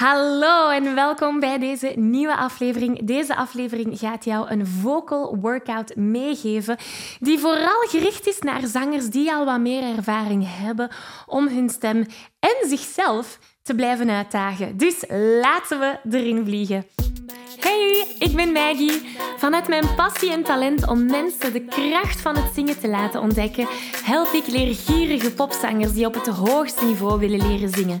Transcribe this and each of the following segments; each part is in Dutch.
Hallo en welkom bij deze nieuwe aflevering. Deze aflevering gaat jou een vocal workout meegeven die vooral gericht is naar zangers die al wat meer ervaring hebben om hun stem en zichzelf te blijven uitdagen. Dus laten we erin vliegen. Hey, ik ben Maggie. Vanuit mijn passie en talent om mensen de kracht van het zingen te laten ontdekken, help ik leergierige popzangers die op het hoogste niveau willen leren zingen.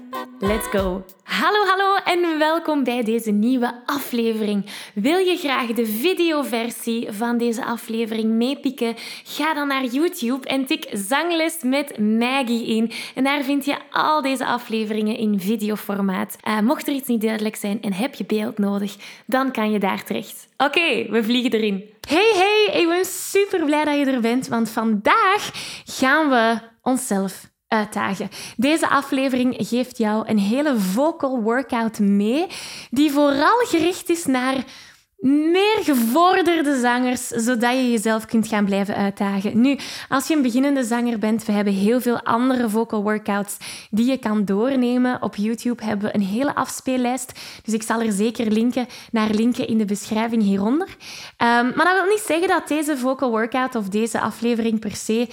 Let's go! Hallo, hallo en welkom bij deze nieuwe aflevering. Wil je graag de videoversie van deze aflevering meepikken? Ga dan naar YouTube en tik Zangles met Maggie in. En daar vind je al deze afleveringen in videoformaat. Uh, mocht er iets niet duidelijk zijn en heb je beeld nodig, dan kan je daar terecht. Oké, we vliegen erin. Hey, hey, ik ben super blij dat je er bent, want vandaag gaan we onszelf uitdagen. Deze aflevering geeft jou een hele vocal workout mee, die vooral gericht is naar meer gevorderde zangers, zodat je jezelf kunt gaan blijven uitdagen. Nu, als je een beginnende zanger bent, we hebben heel veel andere vocal workouts die je kan doornemen. Op YouTube hebben we een hele afspeellijst, dus ik zal er zeker linken naar linken in de beschrijving hieronder. Um, maar dat wil niet zeggen dat deze vocal workout of deze aflevering per se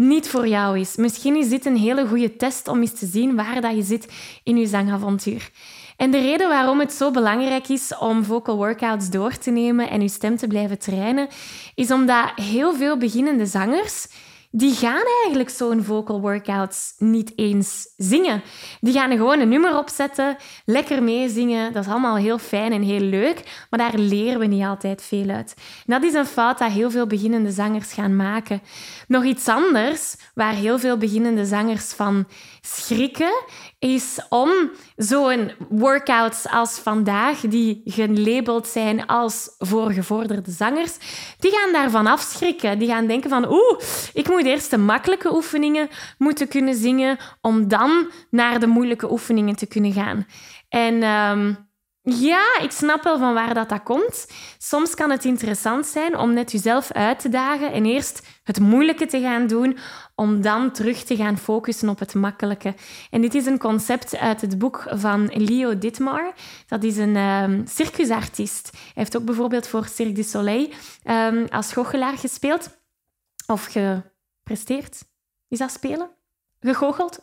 niet voor jou is. Misschien is dit een hele goede test om eens te zien waar dat je zit in je zangavontuur. En de reden waarom het zo belangrijk is om vocal workouts door te nemen en je stem te blijven trainen, is omdat heel veel beginnende zangers die gaan eigenlijk zo'n vocal workouts niet eens zingen. Die gaan gewoon een nummer opzetten, lekker meezingen. Dat is allemaal heel fijn en heel leuk, maar daar leren we niet altijd veel uit. dat is een fout dat heel veel beginnende zangers gaan maken. Nog iets anders, waar heel veel beginnende zangers van schrikken, is om zo'n workouts als vandaag, die gelabeld zijn als voor gevorderde zangers, die gaan daarvan afschrikken. Die gaan denken van, oeh, ik moet eerst de makkelijke oefeningen moeten kunnen zingen, om dan naar de moeilijke oefeningen te kunnen gaan. En... Um, ja, ik snap wel van waar dat, dat komt. Soms kan het interessant zijn om net jezelf uit te dagen en eerst het moeilijke te gaan doen, om dan terug te gaan focussen op het makkelijke. En dit is een concept uit het boek van Leo Ditmar. Dat is een um, circusartiest. Hij heeft ook bijvoorbeeld voor Cirque du Soleil um, als goochelaar gespeeld. Of Is dat spelen? gegoocheld.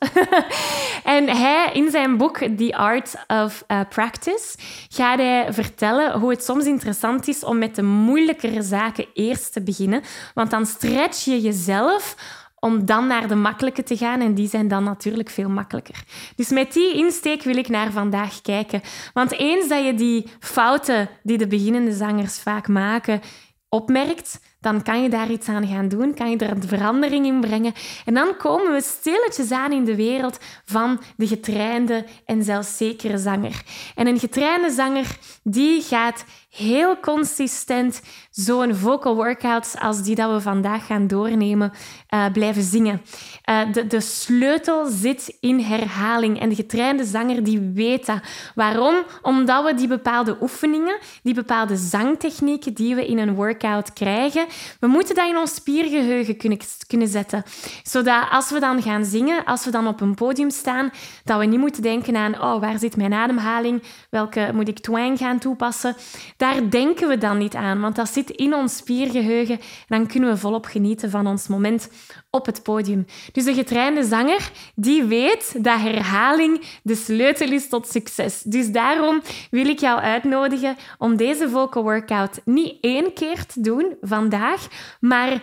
en hij, in zijn boek The Art of uh, Practice, gaat hij vertellen hoe het soms interessant is om met de moeilijkere zaken eerst te beginnen. Want dan stretch je jezelf om dan naar de makkelijke te gaan. En die zijn dan natuurlijk veel makkelijker. Dus met die insteek wil ik naar vandaag kijken. Want eens dat je die fouten die de beginnende zangers vaak maken opmerkt, dan kan je daar iets aan gaan doen, kan je er een verandering in brengen. En dan komen we stilletjes aan in de wereld van de getrainde en zelfzekere zanger. En een getrainde zanger, die gaat heel consistent zo'n vocal workouts als die dat we vandaag gaan doornemen, uh, blijven zingen. Uh, de, de sleutel zit in herhaling en de getrainde zanger die weet dat. Waarom? Omdat we die bepaalde oefeningen, die bepaalde zangtechnieken die we in een workout krijgen, we moeten dat in ons spiergeheugen kunnen, kunnen zetten. Zodat als we dan gaan zingen, als we dan op een podium staan, dat we niet moeten denken aan, oh, waar zit mijn ademhaling? Welke moet ik twang gaan toepassen? Daar denken we dan niet aan, want dat zit in ons spiergeheugen. En dan kunnen we volop genieten van ons moment op het podium. Dus de getrainde zanger, die weet dat herhaling de sleutel is tot succes. Dus daarom wil ik jou uitnodigen om deze vocal workout niet één keer te doen vandaag, maar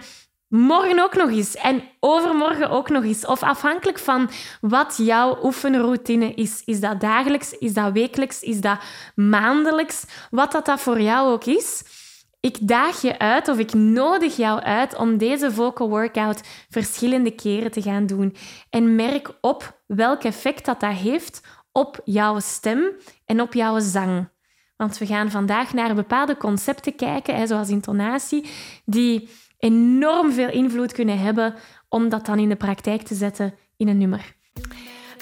morgen ook nog eens en overmorgen ook nog eens. Of afhankelijk van wat jouw oefenroutine is. Is dat dagelijks? Is dat wekelijks? Is dat maandelijks? Wat dat, dat voor jou ook is. Ik daag je uit of ik nodig jou uit om deze vocal workout verschillende keren te gaan doen. En merk op welk effect dat, dat heeft op jouw stem en op jouw zang. Want we gaan vandaag naar bepaalde concepten kijken, zoals intonatie, die enorm veel invloed kunnen hebben om dat dan in de praktijk te zetten in een nummer.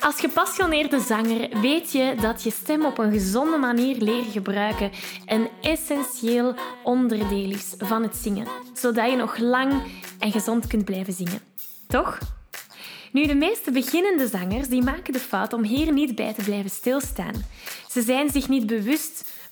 Als gepassioneerde zanger weet je dat je stem op een gezonde manier leren gebruiken een essentieel onderdeel is van het zingen, zodat je nog lang en gezond kunt blijven zingen. Toch? Nu, de meeste beginnende zangers die maken de fout om hier niet bij te blijven stilstaan. Ze zijn zich niet bewust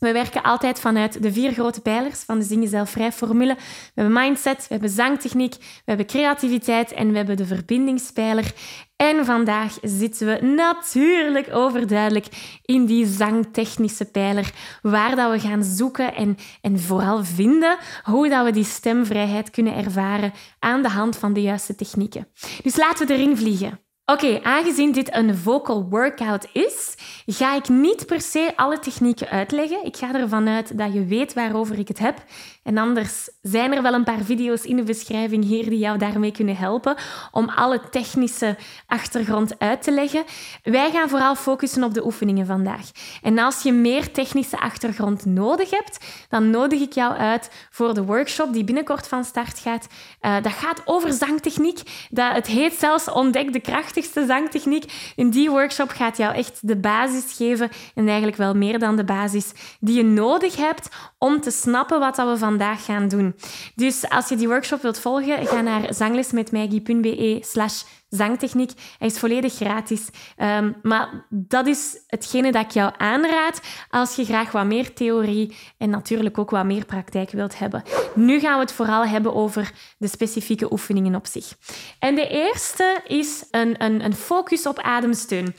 we werken altijd vanuit de vier grote pijlers van de Zingen Zelfvrij formule. We hebben mindset, we hebben zangtechniek, we hebben creativiteit en we hebben de verbindingspijler. En vandaag zitten we natuurlijk overduidelijk in die zangtechnische pijler, waar dat we gaan zoeken en, en vooral vinden hoe dat we die stemvrijheid kunnen ervaren aan de hand van de juiste technieken. Dus laten we erin vliegen. Oké, aangezien dit een vocal workout is, ga ik niet per se alle technieken uitleggen. Ik ga ervan uit dat je weet waarover ik het heb. En anders zijn er wel een paar video's in de beschrijving hier die jou daarmee kunnen helpen om alle technische achtergrond uit te leggen. Wij gaan vooral focussen op de oefeningen vandaag. En als je meer technische achtergrond nodig hebt, dan nodig ik jou uit voor de workshop die binnenkort van start gaat. Uh, dat gaat over zangtechniek. Dat, het heet zelfs Ontdek de krachtigste zangtechniek. In die workshop gaat jou echt de basis geven en eigenlijk wel meer dan de basis die je nodig hebt om te snappen wat we vandaag vandaag gaan doen. Dus als je die workshop wilt volgen, ga naar zanglesmetmaggie.be slash zangtechniek. Hij is volledig gratis. Um, maar dat is hetgene dat ik jou aanraad als je graag wat meer theorie en natuurlijk ook wat meer praktijk wilt hebben. Nu gaan we het vooral hebben over de specifieke oefeningen op zich. En de eerste is een, een, een focus op ademsteun.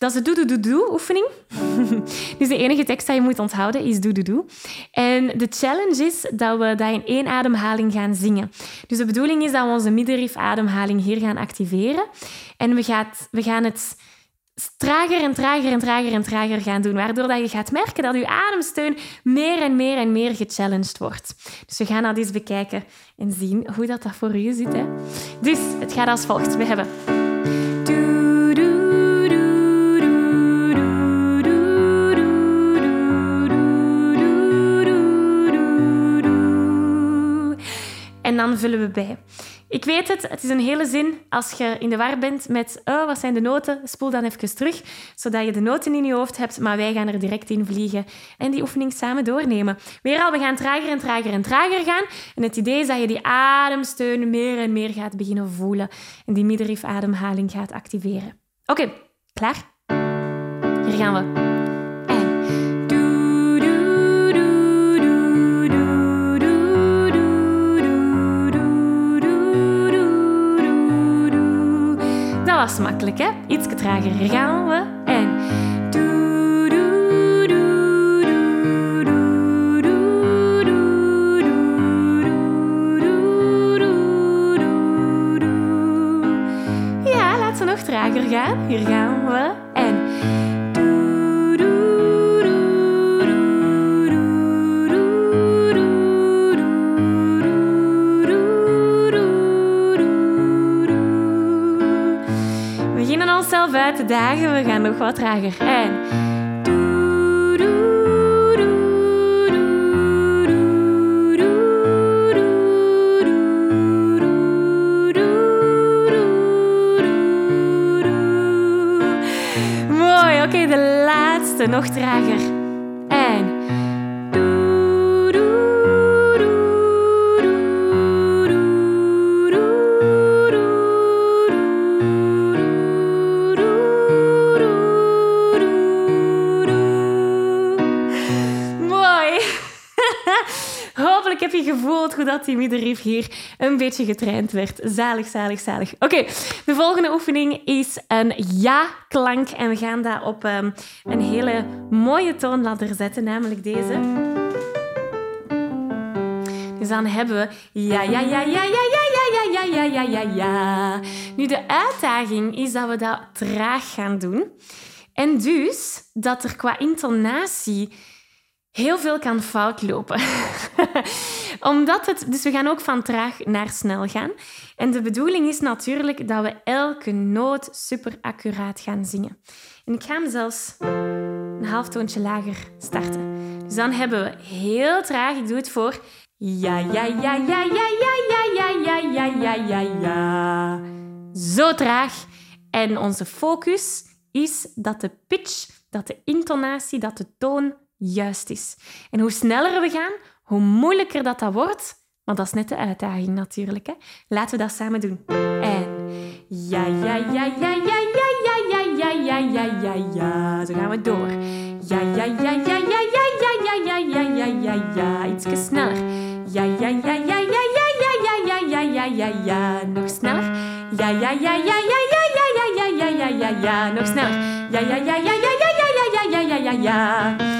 Dat is de doe-doe-doe-doe-oefening. dus de enige tekst die je moet onthouden is doe-doe-doe. En de challenge is dat we dat in één ademhaling gaan zingen. Dus de bedoeling is dat we onze middenrif-ademhaling hier gaan activeren. En we, gaat, we gaan het trager en trager en trager en trager gaan doen, waardoor dat je gaat merken dat je ademsteun meer en meer en meer gechallenged wordt. Dus we gaan dat eens bekijken en zien hoe dat, dat voor u zit. Hè. Dus het gaat als volgt. We hebben... vullen we bij. Ik weet het, het is een hele zin. Als je in de war bent met oh, wat zijn de noten, spoel dan even terug, zodat je de noten in je hoofd hebt. Maar wij gaan er direct in vliegen en die oefening samen doornemen. Weer al, we gaan trager en trager en trager gaan. En het idee is dat je die ademsteun meer en meer gaat beginnen voelen. En die middenrifademhaling gaat activeren. Oké, klaar? Hier gaan we. Makkelijk, hè? Iets trager. Gaan we. En... Ja, laten we nog trager gaan. Hier gaan En dan zelf uit de dagen, we gaan nog wat trager. En. Mooi, oké, de laatste, nog trager. Hopelijk heb je gevoeld hoe dat die middenrif hier een beetje getraind werd. Zalig, zalig, zalig. Oké, de volgende oefening is een ja-klank. En we gaan dat op um, een hele mooie toonladder zetten, namelijk deze. Dus dan hebben we ja, ja, ja, ja, ja, ja, ja, ja, ja, ja, ja, ja. Nu, de uitdaging is dat we dat traag gaan doen. En dus dat er qua intonatie heel veel kan fout lopen. Omdat het, dus we gaan ook van traag naar snel gaan. En de bedoeling is natuurlijk dat we elke noot super accuraat gaan zingen. En ik ga hem zelfs een half toontje lager starten. Dus dan hebben we heel traag, ik doe het voor. Ja, ja, ja, ja, ja, ja, ja, ja, ja, ja, ja, ja, ja. Zo traag. En onze focus is dat de pitch, dat de intonatie, dat de toon juist is. En hoe sneller we gaan, hoe moeilijker dat, dat wordt. Maar dat is net de uitdaging natuurlijk. Hè? Laten we dat samen doen. En ja, ja, ja, ja, ja, ja, ja, ja, ja, ja, ja, ja, ja. Zo gaan we door. Ja, ja, ja, ja, ja, ja, ja, ja, ja, ja, ja, ja, ja. Sneller. Ja, ja, ja, ja, ja, ja, ja, ja, ja, ja, ja, ja, ja. Nog sneller. Ja, ja, ja, ja, ja, ja, ja, ja, ja, ja, ja, ja, ja. Nog sneller. Ja, ja, ja, ja, ja, ja, ja, ja, ja, ja, ja, ja. Ja,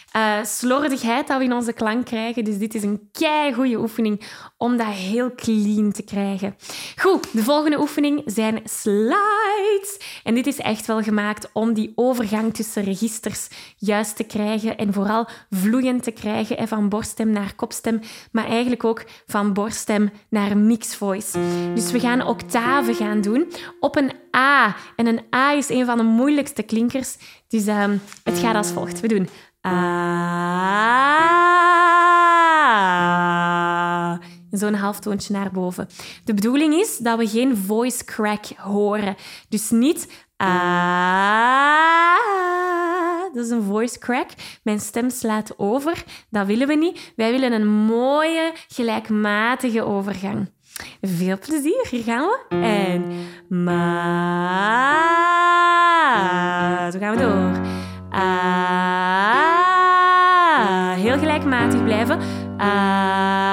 uh, slordigheid dat we in onze klank krijgen. Dus dit is een goede oefening om dat heel clean te krijgen. Goed, de volgende oefening zijn slides. En dit is echt wel gemaakt om die overgang tussen registers juist te krijgen en vooral vloeiend te krijgen en van borststem naar kopstem, maar eigenlijk ook van borststem naar mixed voice. Dus we gaan octaven gaan doen op een A. En een A is een van de moeilijkste klinkers. Dus um, het gaat als volgt. We doen Ah. Zo'n halftoontje naar boven. De bedoeling is dat we geen voice crack horen. Dus niet ah. Dat is een voice crack. Mijn stem slaat over. Dat willen we niet. Wij willen een mooie, gelijkmatige overgang. Veel plezier, hier gaan we. En ma. Zo gaan we door. Ah, gelijkmatig blijven. Ah,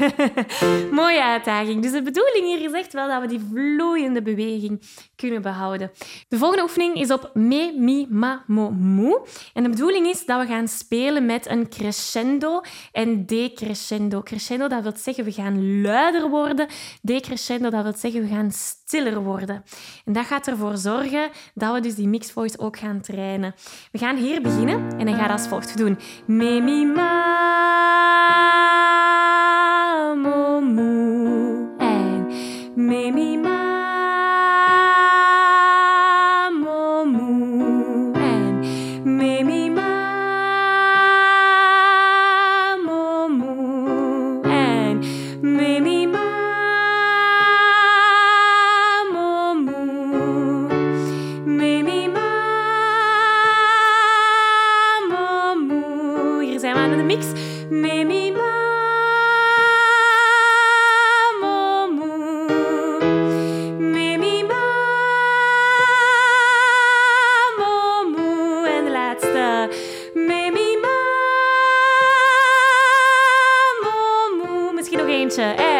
Mooie uitdaging. Dus de bedoeling hier is echt wel dat we die vloeiende beweging kunnen behouden. De volgende oefening is op me, mi, ma, mo, moe. En de bedoeling is dat we gaan spelen met een crescendo en decrescendo. Crescendo, dat wil zeggen we gaan luider worden. Decrescendo, dat wil zeggen we gaan stiller worden. En dat gaat ervoor zorgen dat we dus die mixed voice ook gaan trainen. We gaan hier beginnen en dan gaat als volgt doen. Me, mi, ma, Maybe É.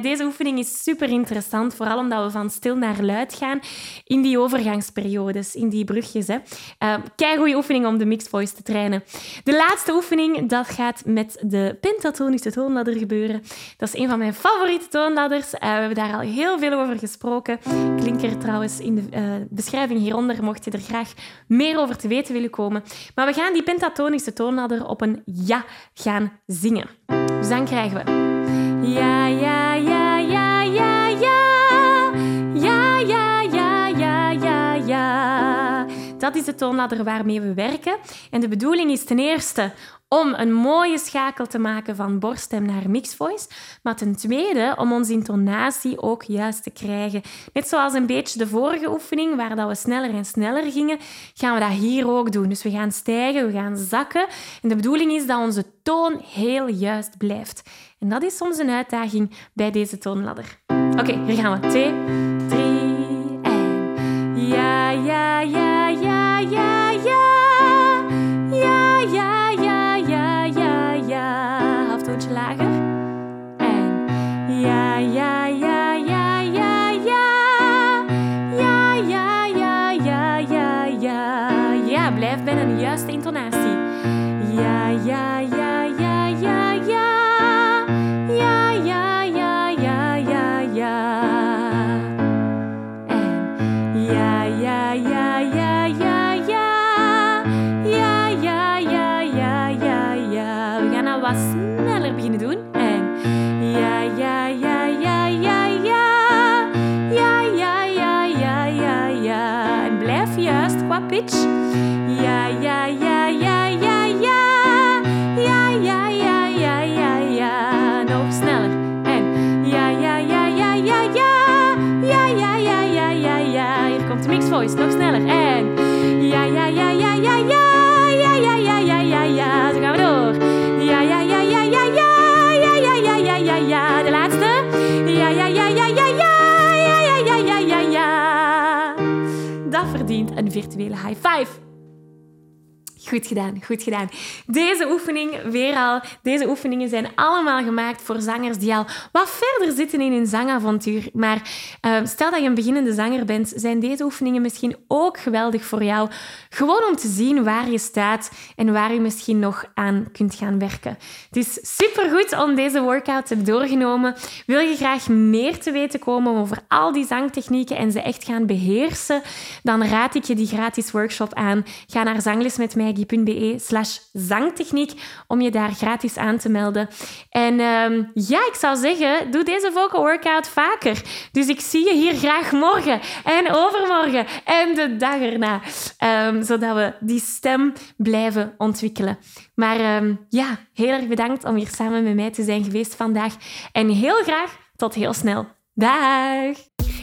deze oefening is super interessant, vooral omdat we van stil naar luid gaan in die overgangsperiodes, in die brugjes. Hè. Uh, kei goede oefening om de mixed voice te trainen. De laatste oefening, dat gaat met de pentatonische toonladder gebeuren. Dat is een van mijn favoriete toonladders. Uh, we hebben daar al heel veel over gesproken. Klink er trouwens in de beschrijving hieronder, mocht je er graag meer over te weten willen komen. Maar we gaan die pentatonische toonladder op een ja gaan zingen. Dus dan krijgen we... Ja, ja, ja, Dat is de toonladder waarmee we werken. En de bedoeling is ten eerste om een mooie schakel te maken van borststem naar mixed voice, maar ten tweede om onze intonatie ook juist te krijgen. Net zoals een beetje de vorige oefening, waar dat we sneller en sneller gingen, gaan we dat hier ook doen. Dus we gaan stijgen, we gaan zakken. En de bedoeling is dat onze toon heel juist blijft. En dat is soms een uitdaging bij deze toonladder. Oké, hier gaan we. Twee, sneller beginnen doen. En ja, ja, ja, ja, ja, ja. Ja, ja, ja, ja, ja, ja. En blijf juist qua pitch. Een virtuele high five. Goed gedaan, goed gedaan. Deze oefening, weer al, deze oefeningen zijn allemaal gemaakt voor zangers die al wat verder zitten in hun zangavontuur. Maar uh, stel dat je een beginnende zanger bent, zijn deze oefeningen misschien ook geweldig voor jou. Gewoon om te zien waar je staat en waar je misschien nog aan kunt gaan werken. Het is supergoed om deze workout te hebben doorgenomen. Wil je graag meer te weten komen over al die zangtechnieken en ze echt gaan beheersen, dan raad ik je die gratis workshop aan. Ga naar Zangles met mij maggie.be slash zangtechniek om je daar gratis aan te melden. En um, ja, ik zou zeggen, doe deze vocal workout vaker. Dus ik zie je hier graag morgen en overmorgen en de dag erna. Um, zodat we die stem blijven ontwikkelen. Maar um, ja, heel erg bedankt om hier samen met mij te zijn geweest vandaag. En heel graag tot heel snel. Dag!